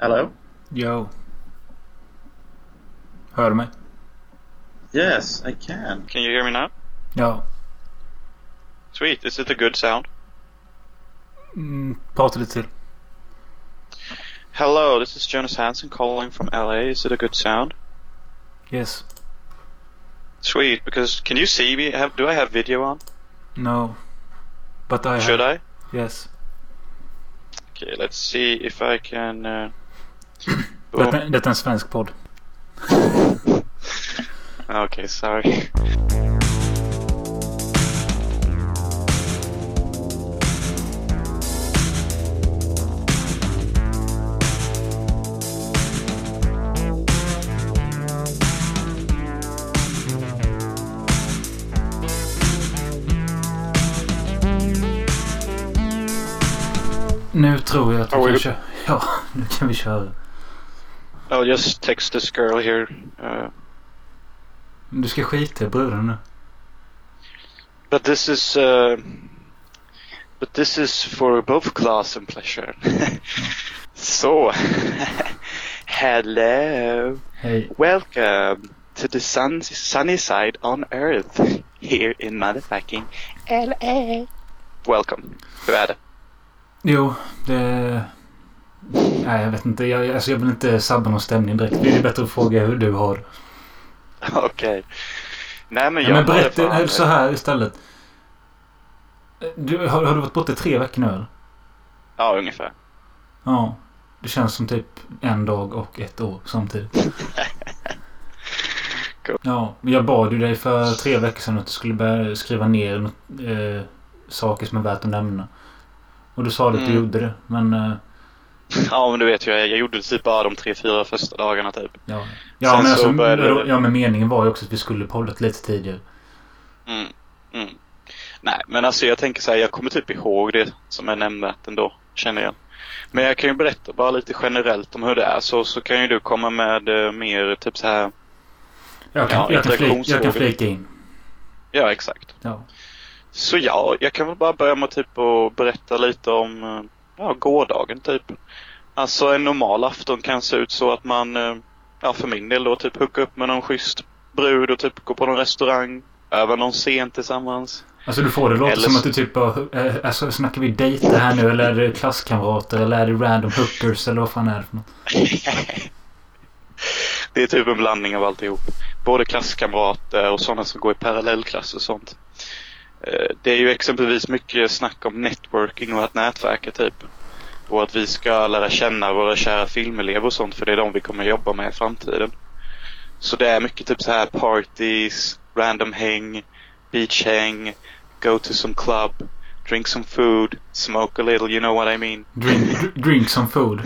Hello? Yo. Hör du mig? Yes, I can. Can you hear me now? No. Sweet. Is it a good sound? Mm, prata lite till. Hello, this is Jonas Hansen calling from LA. Is it a good sound? Yes. Sweet, because can you see me? Have, do I have video on? No. But I Should have. I? Yes. Okay, let's see if I can... Uh... Detta, detta är en svensk podd. Okay, sorry. Nu tror jag att vi kan köra. Ja, nu kan vi köra. I'll just text this girl here. Uh, Du ska skita i bruden nu. but this is... Uh, but this is for both class and pleasure. so, hello. Hej. Welcome to the sun, sunny side on earth here in motherfucking LA. Welcome. Hur är det? Jo, det... Nej, jag vet inte. Jag, alltså, jag vill inte sabba någon stämning direkt. Det är bättre att fråga hur du har. Okej. Nej men Ja, jag men har det berätta så här istället. Du, har, har du varit borta i tre veckor nu eller? Ja, ungefär. Ja. Det känns som typ en dag och ett år samtidigt. Cool. Ja, men jag bad ju dig för tre veckor sedan att du skulle börja skriva ner något, eh, saker som är värt att nämna. Och du sa att du Mm. gjorde det. Men eh, Ja men du vet ju, jag, jag gjorde det typ bara de tre, fyra första dagarna typ. ja. Ja, Sen men, så alltså, började ja men meningen var ju också att vi skulle poddat lite tidigare. Mm. Mm. Nej men alltså jag tänker så här, jag kommer typ ihåg det som är nämnvärt ändå, känner jag. Men jag kan ju berätta bara lite generellt om hur det är så, så kan ju du komma med eh, mer typ så här. Jag kan, Ja, jag kan, flika, jag kan flika in. Ja exakt. Ja. Så ja, jag kan väl bara börja med typ att berätta lite om eh, ja, gårdagen typ. Alltså en normal afton kan se ut så att man, eh, ja för min del då, typ hookar upp med någon schysst brud och typ går på någon restaurang, över någon scen tillsammans. Alltså du får det låta Eller som att du typ bara, eh, alltså snackar vi dejter här nu eller är det klasskamrater eller är det random hookers eller vad fan är det för något? det är typ en blandning av alltihop. Både klasskamrater och sådana som går i parallellklass och sånt. Eh, Det är ju exempelvis mycket snack om networking och att nätverka typ. Och att vi ska lära känna våra kära filmelever och sånt för det är de vi kommer jobba med i framtiden. Så det är mycket typ så här parties, random häng, beach häng, go to some club, drink some food, smoke a little, you know what I mean. Drink, dr- drink some food.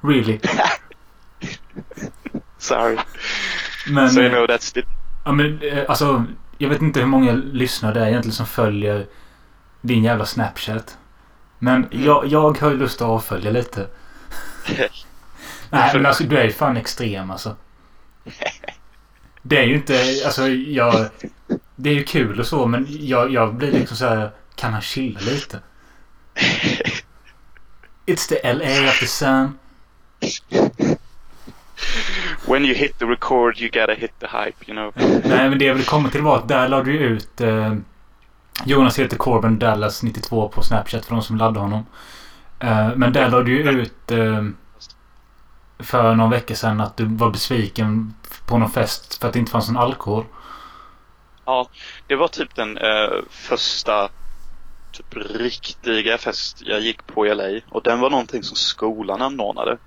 Really? Sorry. Men, so you eh, know that's the... ja, men eh, alltså, jag vet inte hur många lyssnare det är egentligen som följer din jävla Snapchat. Men Mm. jag, jag har ju lust att avfölja lite. Nej men alltså du är ju fan extrem alltså. Det är ju inte, alltså jag... Det är ju kul och så men jag, jag blir liksom så här. Kan han chilla lite? It's the LA the sun. When you hit the record you gotta hit the hype, you know. Nej men det jag vill komma till var att där la du ut eh, Jonas heter Corbin Dallas 92 på Snapchat för de som laddar honom. Eh, men där la du ju ut eh, för någon vecka sedan att du var besviken på någon fest för att det inte fanns någon alkohol. Ja, det var typ den eh, första typ riktiga fest jag gick på i LA och den var någonting som skolan anordnade.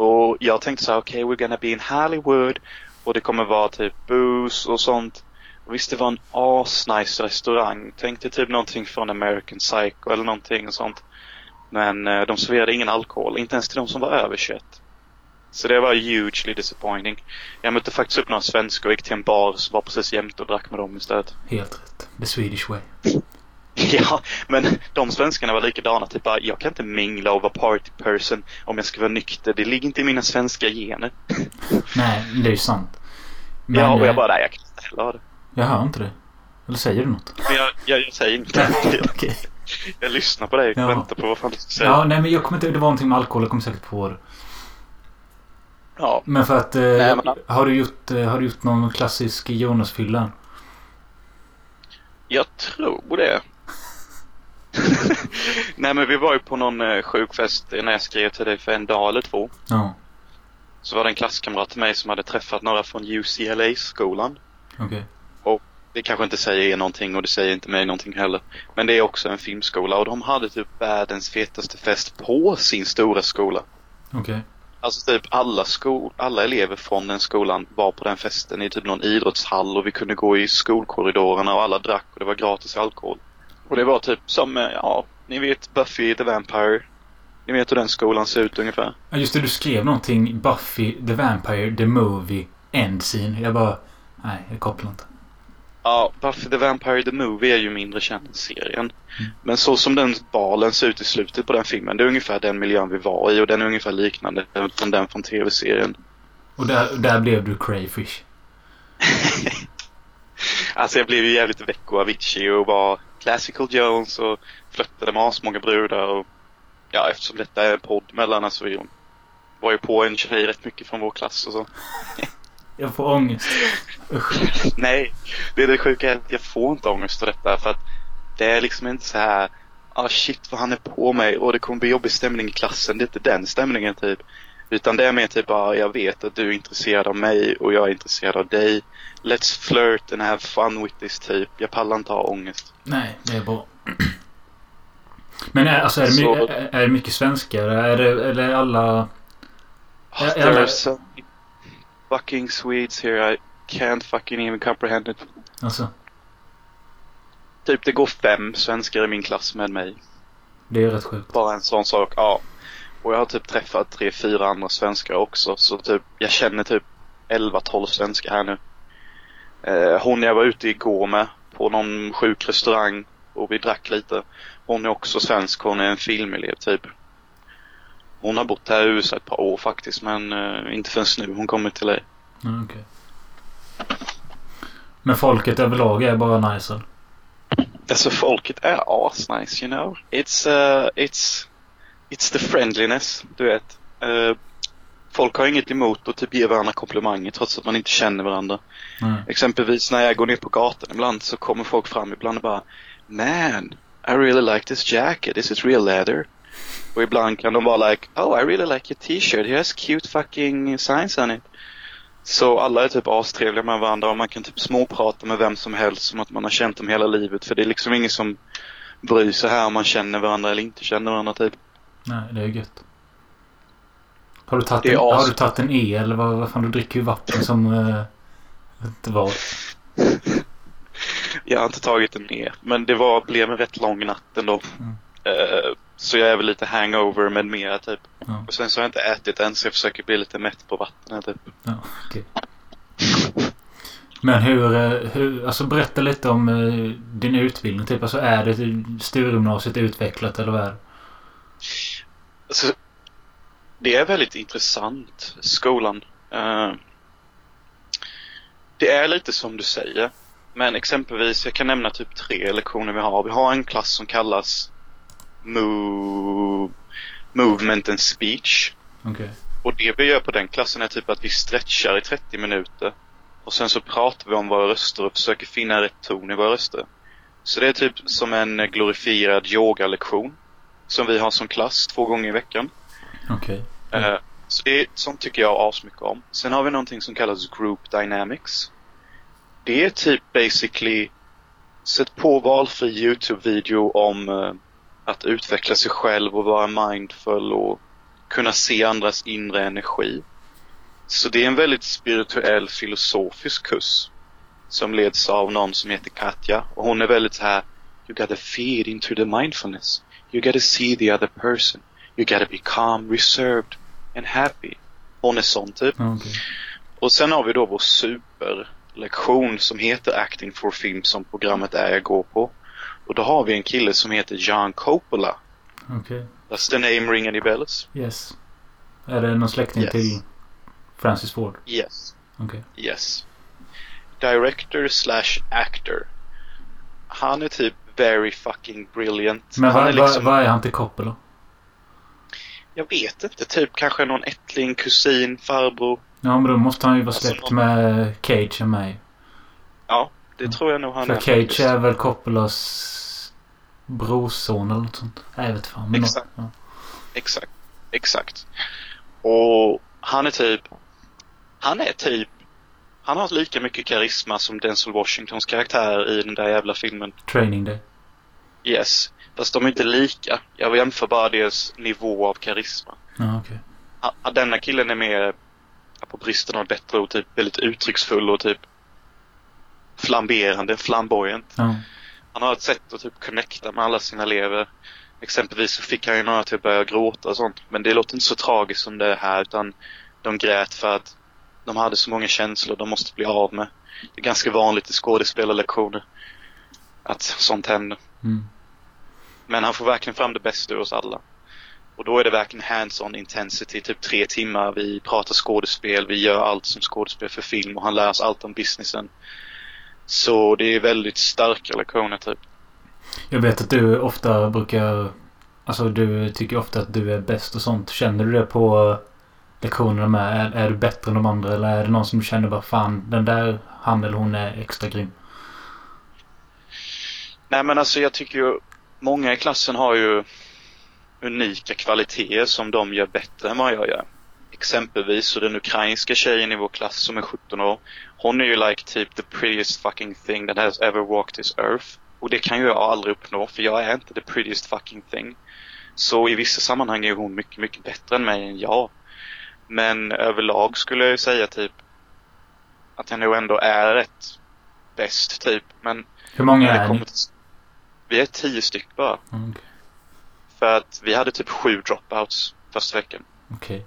Och jag tänkte så här, okej, we're gonna be in Hollywood och det kommer vara typ booze och sånt. Och visst, det var en asnice restaurang. Tänkte typ någonting från American Psycho eller någonting och sånt. Men eh, de serverade ingen alkohol, inte ens till de som var över 21. Så det var hugely disappointing. Jag mötte faktiskt upp några svenskar och gick till en bar som var precis jämte och drack med dem istället. Helt rätt. The Swedish way. Ja, men de svenskarna var likadana. Typ bara, jag kan inte mingla och vara party person om jag ska vara nykter. Det ligger inte i mina svenska gener. Nej, det är ju sant. Men, ja, och eh, jag bara, nej jag kan inte heller ha det. Jag hör inte det. Eller säger du något? Men jag, jag, jag säger Jag, okej. jag lyssnar på dig och Ja. väntar på vad fan du ska säga. Ja, nej men jag kommer inte... Det var någonting med alkohol. Jag kommer säkert på det. Ja. Men för att... Eh, Nej, men- har, du gjort, eh, har du gjort någon klassisk Jonas-fylla? Jag tror det. Nej men vi var ju på någon eh, sjukfest när jag skrev till dig för en dag eller två. Ja. Så var det en klasskamrat till mig som hade träffat några från UCLA-skolan. Okej. Det kanske inte säger er någonting och det säger inte mig någonting heller. Men det är också en filmskola och de hade typ världens fetaste fest på sin stora skola. Okej. Alltså typ alla, skol alla elever från den skolan var på den festen i typ någon idrottshall och vi kunde gå i skolkorridorerna och alla drack och det var gratis alkohol. Och det var typ som, eh, ja, ni vet Buffy the Vampire. Ni vet hur den skolan ser ut ungefär. Ja, just det. Du skrev någonting. Buffy the Vampire the Movie End Scene. Jag bara... Nej, jag kopplar inte. Ja, Buffy the Vampire the Movie är ju mindre känd än serien. Mm. Men så som den balen ser ut i slutet på den filmen, det är ungefär den miljön vi var i och den är ungefär liknande från den från tv-serien. Och där, där blev du Crayfish. Alltså jag blev ju jävligt väck och Avicii och var Classical Jones och flörtade med asmånga brudar och ja, eftersom detta är en podd mellan alltså vi var ju på en tjej rätt mycket från vår klass och så. Jag får ångest. Nej, det är det sjuka att jag får inte ångest av detta för att det är liksom inte så här ah shit vad han är på mig och det kommer bli jobbig stämning i klassen. Det är inte den stämningen typ. Utan det är mer typ ah, jag vet att du är intresserad av mig och jag är intresserad av dig. Let's flirt and have fun with this typ. Jag pallar inte ha ångest. Nej, det är bra. Men är, alltså, är, det, Så- är, är det mycket svenskar? Är det, eller är alla... Oh, Ja, there jävlar. are so fucking Swedes here I can't fucking even comprehend it. Alltså, Typ det går fem svenskar i min klass med mig. det är rätt sjukt. Bara en sån sak, ja. Och jag har typ träffat tre, fyra andra svenskar också. Så typ, jag känner typ 11-12 svenskar här nu. Eh, hon jag var ute igår med på någon sjuk restaurang och vi drack lite. Hon är också svensk, hon är en filmelev typ. Hon har bott här i USA ett par år faktiskt men eh, inte förrän nu hon kommer till dig. Ja, okej. Men folket överlag är bara nice? Alltså folket är asnice you know. It's, uh, it's, it's the friendliness, du vet. Uh, folk har inget emot att typ ge varandra komplimanger trots att man inte känner varandra. Nej. Exempelvis när jag går ner på gatan ibland så kommer folk fram ibland och bara Man, I really like this jacket, this is real leather. Och ibland kan de vara like Oh I really like your t-shirt, it has cute fucking signs on it. Så alla är typ astrevliga med varandra och man kan typ småprata med vem som helst som att man har känt dem hela livet. För det är liksom ingen som bryr sig här om man känner varandra eller inte känner varandra typ. Nej, det är gött. Har du tagit en, har du tagit en E eller vad, vad fan? Du dricker ju vatten som... Eh, inte var. Jag har inte tagit den ner, men det var, blev en rätt lång natt ändå. Mm. Eh, så jag är väl lite hangover med mera typ. Ja, Och sen så har jag inte ätit än så jag försöker bli lite mätt på vatten här, typ. ja okej. Men hur, eh, hur... Alltså berätta lite om eh, din utbildning. Typ, alltså är det Sturegymnasiet utvecklat eller vad är det? Alltså, det är väldigt intressant, skolan. Eh, det är lite som du säger. Men exempelvis, jag kan nämna typ tre lektioner vi har. Vi har en klass som kallas Move, Movement and Speech. Okej. Och det vi gör på den klassen är typ att vi stretchar i 30 minuter. Och sen så pratar vi om våra röster och försöker finna rätt ton i våra röster. Så det är typ som en glorifierad yogalektion. Som vi har som klass två gånger i veckan. Okej. Eh, så det, sånt tycker jag asmycket om. Sen har vi någonting som kallas Group Dynamics. Det är typ basically Sätt på valfri Youtube-video om eh, att utveckla sig själv och vara mindful och kunna se andras inre energi. Så det är en väldigt spirituell filosofisk kurs som leds av någon som heter Katja och hon är väldigt så här You gotta feed into the mindfulness. You gotta see the other person. You gotta be calm, reserved and happy. Hon är sån typ. Okej. Och sen har vi då vår superlektion som heter Acting for Film som programmet är jag går på. Och då har vi en kille som heter John Coppola. Okej. Does the name ring any bells? Yes. Är det någon släkting Yes. till Francis Ford? Yes. Okej. Yes. Director slash actor. Han är typ very fucking brilliant. Men vad är liksom, vad är han till Coppola? Jag vet inte. Typ kanske någon ättling, kusin, farbror. Ja, men då måste han ju vara Alltså, släkt någon- med Cage och mig. Ja, det Mm. tror jag nog han För är Cage faktiskt. är väl Coppolas brorson eller något sånt. Jag vet fan. Exakt. Ja. Exakt. Exakt. Och han är typ... Han är typ... Han har lika mycket karisma som Denzel Washingtons karaktär i den där jävla filmen. Training Day. Yes. Fast de är inte lika. Jag jämför bara deras nivå av karisma. Ha- ha- Denna killen är mer, på bristen av bättre ord, typ väldigt uttrycksfull och typ flamberande, flamboyant. Ja. Han har ett sätt att typ connecta med alla sina elever. Exempelvis så fick han ju några till att börja gråta och sånt. Men det låter inte så tragiskt som det är här utan de grät för att de hade så många känslor de måste bli av med. Det är ganska vanligt i skådespelarlektioner att sånt händer. Mm. Men han får verkligen fram det bästa ur oss alla. Och då är det verkligen hands-on intensity, typ tre timmar. Vi pratar skådespel, vi gör allt som skådespel för film och han lär oss allt om businessen. Så det är väldigt starka lektioner typ. Jag vet att du ofta brukar... Alltså du tycker ofta att du är bäst och sånt. Känner du det på lektionerna med? Är, är du bättre än de andra? Eller är det någon som du känner bara fan den där han eller hon är extra grym? Nej men alltså jag tycker ju många i klassen har ju unika kvaliteter som de gör bättre än vad jag gör. Exempelvis så den ukrainska tjejen i vår klass som är 17 år. Hon är ju like typ the prettiest fucking thing that has ever walked this earth. Och det kan ju jag aldrig uppnå för jag är inte the prettiest fucking thing. Så i vissa sammanhang är hon mycket, mycket bättre än mig än jag. Men överlag skulle jag ju säga typ att jag nog ändå är rätt bäst typ. Men Hur många är ni? till... Vi är tio styck bara. Mm. För att vi hade typ sju dropouts första veckan. Okej.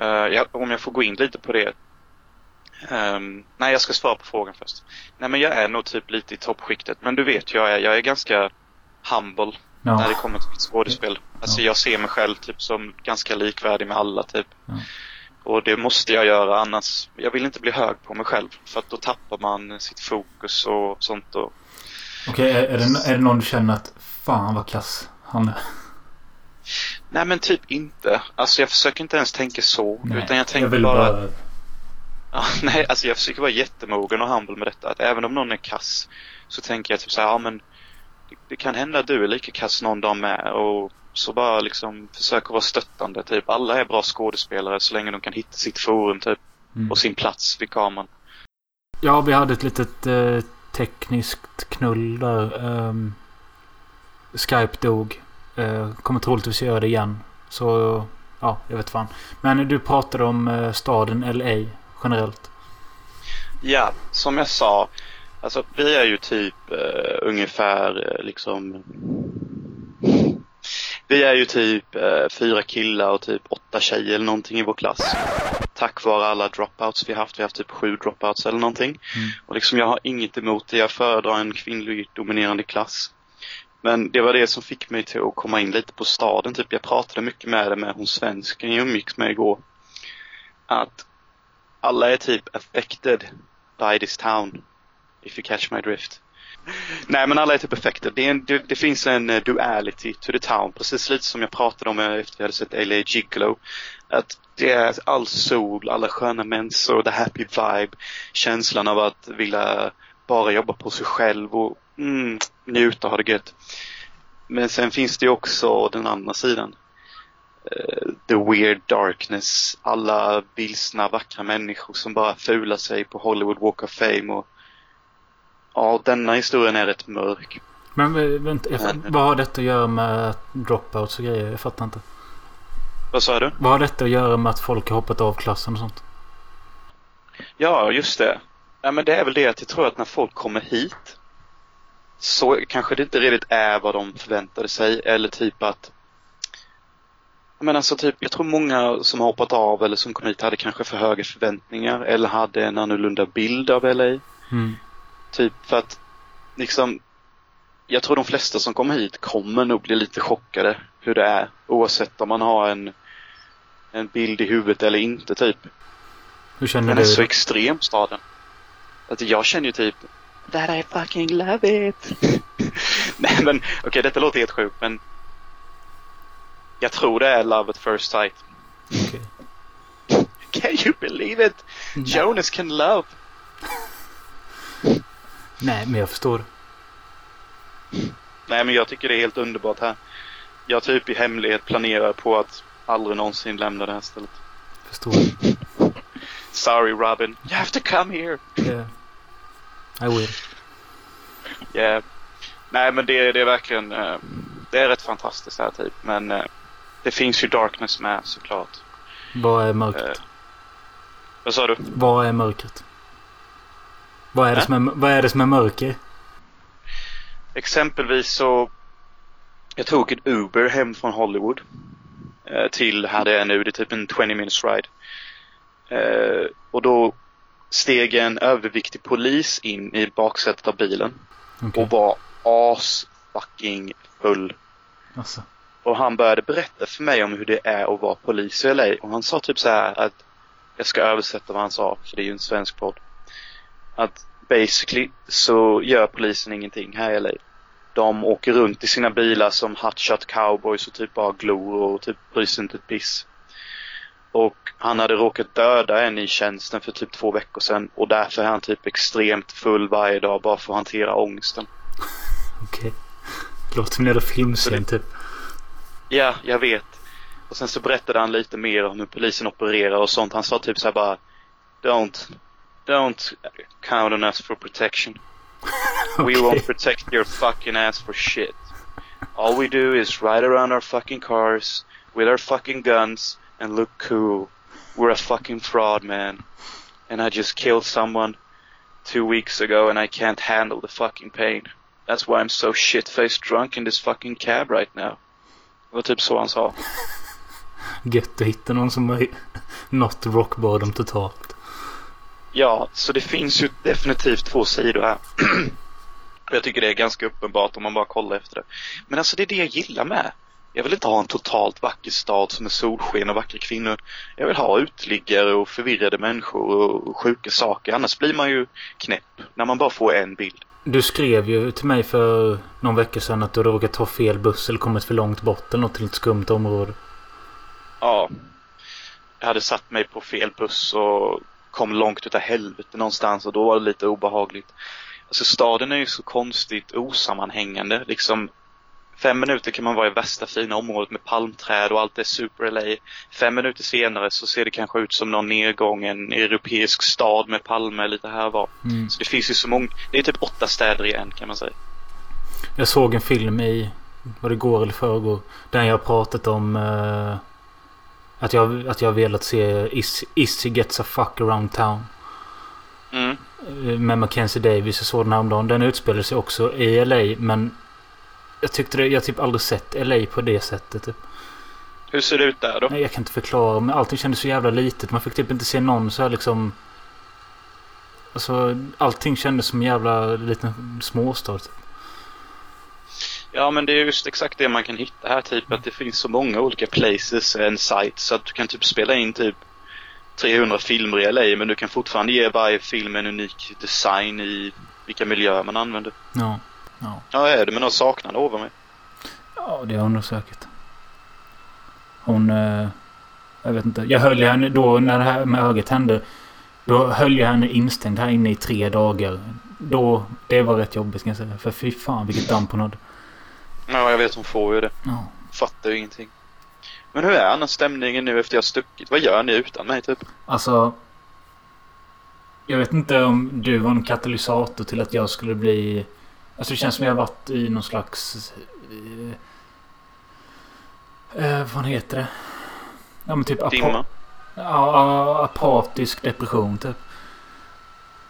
Eh, ja, om jag får gå in lite på det. Ehm, nej, jag ska svara på frågan först. Nej, men jag är nog typ lite i toppskiktet. Men du vet jag är. Jag är ganska humble när det Ja. kommer till skådespel. Alltså Ja. jag ser mig själv typ som ganska likvärdig med alla typ. Ja. Och det måste jag göra annars. Jag vill inte bli hög på mig själv. För att då tappar man sitt fokus och sånt. Och... Okej, är, är, det, är det någon du känner att fan vad kass han är? Nej men typ inte. Alltså jag försöker inte ens tänka så. utan jag tänker vill bara... bara... Ja, nej, alltså jag försöker vara jättemogen och humble med detta. Att även om någon är kass så tänker jag typ så här, ja men det, det kan hända att du är lika kass någon dag med och så bara liksom försöka vara stöttande. Typ alla är bra skådespelare så länge de kan hitta sitt forum typ Mm. och sin plats vid kameran. Ja, vi hade ett litet eh, tekniskt knull där. Um, Skype dog. Uh, kommer troligtvis göra det igen. Så, ja, jag vet fan. Men du pratade om eh, staden LA generellt. Ja, som jag sa. Alltså vi är ju typ eh, ungefär eh, liksom vi är ju typ eh, fyra killar och typ åtta tjejer eller någonting i vår klass. Tack vare alla dropouts vi har haft. Vi har haft typ sju dropouts eller någonting. Mm. Och liksom jag har inget emot det. Jag föredrar en kvinnlig dominerande klass. Men det var det som fick mig till att komma in lite på staden. Typ jag pratade mycket med det med hon svensken jag umgicks med igår. Att alla är typ affected by this town. If you catch my drift. Nej men alla är typ effekter. Det, en, det, det finns en eh, duality to the town. Precis lite som jag pratade om eh, efter jag hade sett LA Gigolo. Att det är all sol, alla sköna människor, the happy vibe. Känslan av att vilja bara jobba på sig själv och mm, njuta och ha det gött. Men sen finns det ju också den andra sidan. Eh, the weird darkness. Alla vilsna vackra människor som bara fular sig på Hollywood Walk of Fame och Ja, denna historien är rätt mörk. Men vänta, jag, vad har detta att göra med dropouts och grejer? Jag fattar inte. Vad sa du? Vad har detta att göra med att folk har hoppat av klassen och sånt? Ja, just det. Ja, men det är väl det att jag tror att när folk kommer hit så kanske det inte riktigt är vad de förväntade sig eller typ att men alltså typ, jag tror många som har hoppat av eller som kom hit hade kanske för höga förväntningar eller hade en annorlunda bild av LA. Mm. Typ för att liksom jag tror de flesta som kommer hit kommer nog bli lite chockade hur det är oavsett om man har en en bild i huvudet eller inte typ. Hur känner Den du? är så extrem staden. Att jag känner ju typ That I fucking love it. Nej men okej detta låter helt sjukt men Jag tror det är Love at first sight. Okej. Can you believe it? Jonas can love. Nej, men jag förstår. Nej men jag tycker det är helt underbart här. Jag typ i hemlighet planerar på att aldrig någonsin lämna det här stället. Förstår. Sorry Robin. You have to come here. Yeah. I will. Yeah. Nej men det, det är verkligen, eh, det är rätt fantastiskt här typ. Men eh, det finns ju darkness med såklart. Vad är mörkret? Eh, vad sa du? Vad är mörkret? Vad är, det som är, vad är det som är mörker? Exempelvis så jag tog ett Uber hem från Hollywood eh, till här det är nu, det är typ en 20 minutes ride. Eh, och då steg en överviktig polis in i baksätet av bilen Okej. och var as fucking full. Alltså. Och han började berätta för mig om hur det är att vara polis i LA och han sa typ så att jag ska översätta vad han sa för det är ju en svensk podd. Att basically så gör polisen ingenting här i LA. De åker runt i sina bilar som hotshot cowboys och typ bara glor och typ bryr sig inte ett piss. Och han hade råkat döda en i tjänsten för typ två veckor sedan och därför är han typ extremt full varje dag bara för att hantera ångesten. Okej. Låter som en jävla filmscen typ. Ja, jag vet. Och sen så berättade han lite mer om hur polisen opererar och sånt. Han sa typ så här bara Don't, don't count on us for protection. We won't protect your fucking ass for shit. All we do is ride around our fucking cars with our fucking guns and look cool. We're a fucking fraud, man. And I just killed someone two weeks ago and I can't handle the fucking pain. That's why I'm so shit-faced drunk in this fucking cab right now. Det var typ så han sa. Gött att hitta någon som nått rock bottom totalt. Ja, så det finns ju definitivt två sidor här. jag tycker det är ganska uppenbart om man bara kollar efter det. Men alltså det är det jag gillar med. Jag vill inte ha en totalt vacker stad som är solsken och vackra kvinnor. Jag vill ha uteliggare och förvirrade människor och sjuka saker. Annars blir man ju knäpp när man bara får en bild. Du skrev ju till mig för någon vecka sedan att du råkat ta fel buss eller kommit för långt bort eller något till ett skumt område. Ja. Jag hade satt mig på fel buss och kom långt utav helvete någonstans och då var det lite obehagligt. Alltså staden är ju så konstigt osammanhängande. Liksom fem minuter kan man vara i värsta fina området med palmträd och allt är super LA. Fem minuter senare så ser det kanske ut som någon nedgången europeisk stad med palmer lite här var. Mm. Så det finns ju så många, det är typ åtta städer i en kan man säga. Jag såg en film i, vad det går eller förrgår. Där jag pratat om eh, att, jag, att jag velat se Is, Issy Gets a Fuck Around Town. Mm. eh, Med Mackenzie Davis. Såg den häromdagen. Den utspelar sig också i LA. Men jag tyckte det, jag typ aldrig sett LA på det sättet. Typ. Hur ser det ut där då? Nej, jag kan inte förklara. Men allting kändes så jävla litet. Man fick typ inte se någon så här liksom... Alltså allting kändes som en jävla liten småstad. Typ. Ja men det är just exakt det man kan hitta här typ att det finns så många olika places and sites så att du kan typ spela in typ 300 filmer i LA men du kan fortfarande ge varje film en unik design i vilka miljöer man använder. Ja. Ja. Ja, är det med någon saknad över mig? Ja, det har hon säkert. Hon... Eh, jag vet inte. Jag höll henne då när det här med ögat hände. Då höll jag henne instängd här inne i tre dagar. Då... Det var rätt jobbigt kan jag säga. För fy fan vilket damp hon hade. Ja, jag vet hon får ju det. Ja. Fattar ju ingenting. Men hur är annars stämningen nu efter jag stuckit? Vad gör ni utan mig typ? Alltså... Jag vet inte om du var en katalysator till att jag skulle bli... Alltså det känns som jag har varit i någon slags... Eh, eh, vad heter det? Ja men typ... Dimma? Ja, apatisk depression typ.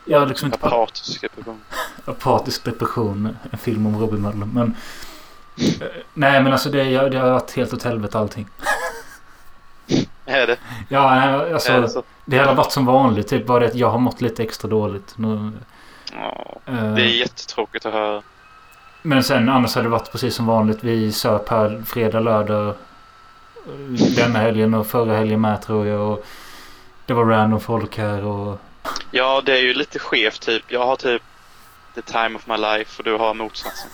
Jag har liksom inte... Apatisk depression? Apatisk depression. En film om Robin Möller. Men... eh, Nej men alltså det, det har varit helt åt helvete allting. Är det? Ja, nej, är det alltså. så? Det har varit som vanligt. Typ bara det att jag har mått lite extra dåligt. Nu, Ja, eh, det är jättetråkigt att höra. Men sen annars hade det varit precis som vanligt. Vi söp här fredag, lördag. eh, Denna helgen och förra helgen med tror jag. Och det var random folk här och... Ja, det är ju lite skevt typ. Jag har typ the time of my life och du har motsatsen.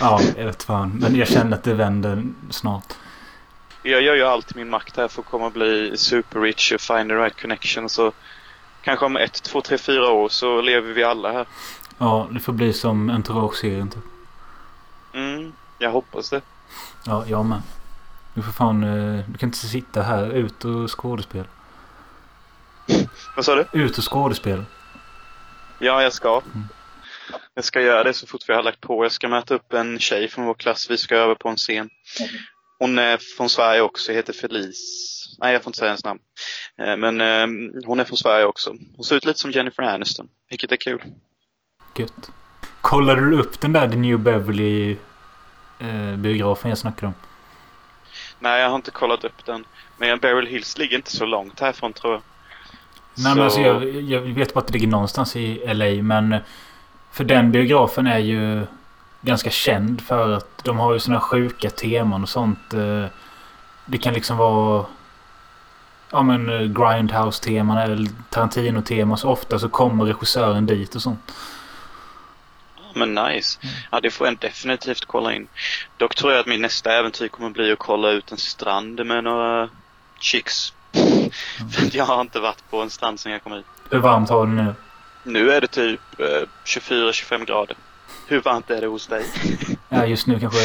Ja, jag vet fan. Men jag känner att det vänder snart. Jag gör ju allt i min makt här för att komma och bli super rich och find the right connection. Så kanske om ett, två, tre, fyra år så lever vi alla här. Ja, det får bli som Entourage-serien typ. Mm, jag hoppas det. Ja, jag med. Du får fan... eh, Du kan inte sitta här. Ut och skådespel. Vad sa du? Ut och skådespel. Ja, jag ska. Mm. Jag ska göra det så fort vi har lagt på. Jag ska möta upp en tjej från vår klass. Vi ska över på en scen. Hon är från Sverige också, heter Felice. Nej, jag får inte säga hennes namn. Eh, Men eh, hon är från Sverige också. Hon ser ut lite som Jennifer Aniston, vilket är kul. Gött. Kollade du upp den där The New Beverly eh, biografen jag snackade om? Nej, jag har inte kollat upp den. Men Beryl Hills ligger inte så långt härifrån tror jag. Nej men alltså jag, jag vet bara att det ligger någonstans i LA men För den biografen är ju Ganska känd för att de har ju såna sjuka teman och sånt. eh, Det kan liksom vara Ja men eh, Grindhouse-teman eller Tarantino-teman. Så ofta så kommer regissören dit och sånt. Men nice. Mm. Ja, det får jag definitivt kolla in. Dock tror jag att min nästa äventyr kommer bli att kolla ut en strand med några chicks. Mm. För jag har inte varit på en strand sedan jag kom hit. Hur varmt har du nu? Nu är det typ eh, 24-25 grader. Hur varmt är det hos dig? Ja, just nu kanske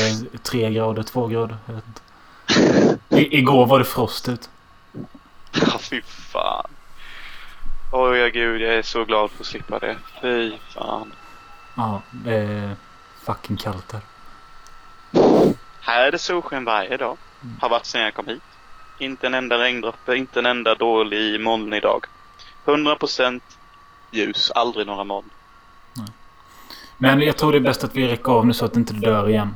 tre grader, två grader. Jag vet inte. I, igår var det frost ut. Ja, fy fan. Oj, ja, gud, jag är så glad för att slippa det. Fy fan. Ja, det är fucking kallt där. Här är det solsken varje dag. Har varit sedan jag kom hit. Inte en enda regndroppe, inte en enda dålig molnig dag. 100% ljus, aldrig några moln. Men jag tror det är bäst att vi räcker av nu så att det inte dör igen.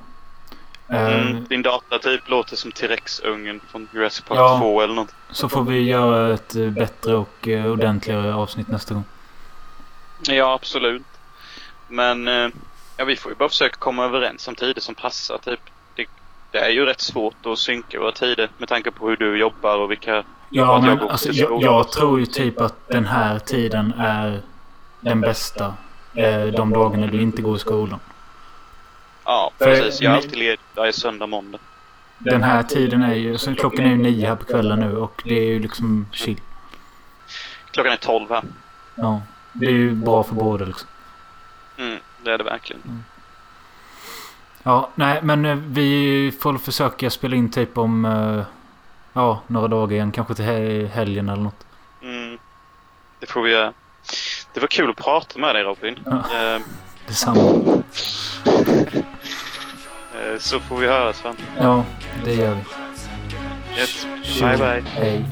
Mm, din data typ låter som T-Rex-ungen från Jurassic Park Ja. 2 eller något. Så får vi göra ett eh, bättre och eh, ordentligare avsnitt nästa gång. Ja, absolut. Men eh, ja, vi får ju bara försöka komma överens om tider som passar. Typ. Det, det är ju rätt svårt att synka våra tider med tanke på hur du jobbar och vilka... Ja, jag men går alltså, jag, jag tror ju typ att den här tiden är den bästa. Eh, de dagarna du inte går i skolan. Ja, precis. Jag är alltid ledig varje söndag, måndag. Den här tiden är ju... Så klockan är ju nio här på kvällen nu och det är ju liksom chill. Klockan är 12 här. Ja. Det är ju bra för båda liksom. Mm, det är det verkligen. Ja, nej men eh, vi får försöka spela in typ om... eh, Ja, några dagar igen. Kanske till he- helgen eller något. Mm, det får vi göra. Det var kul att prata med dig Robin. Ja. Eh, Detsamma. eh, så får vi höras va? Ja, det gör vi. Yes. Bye bye. Hej.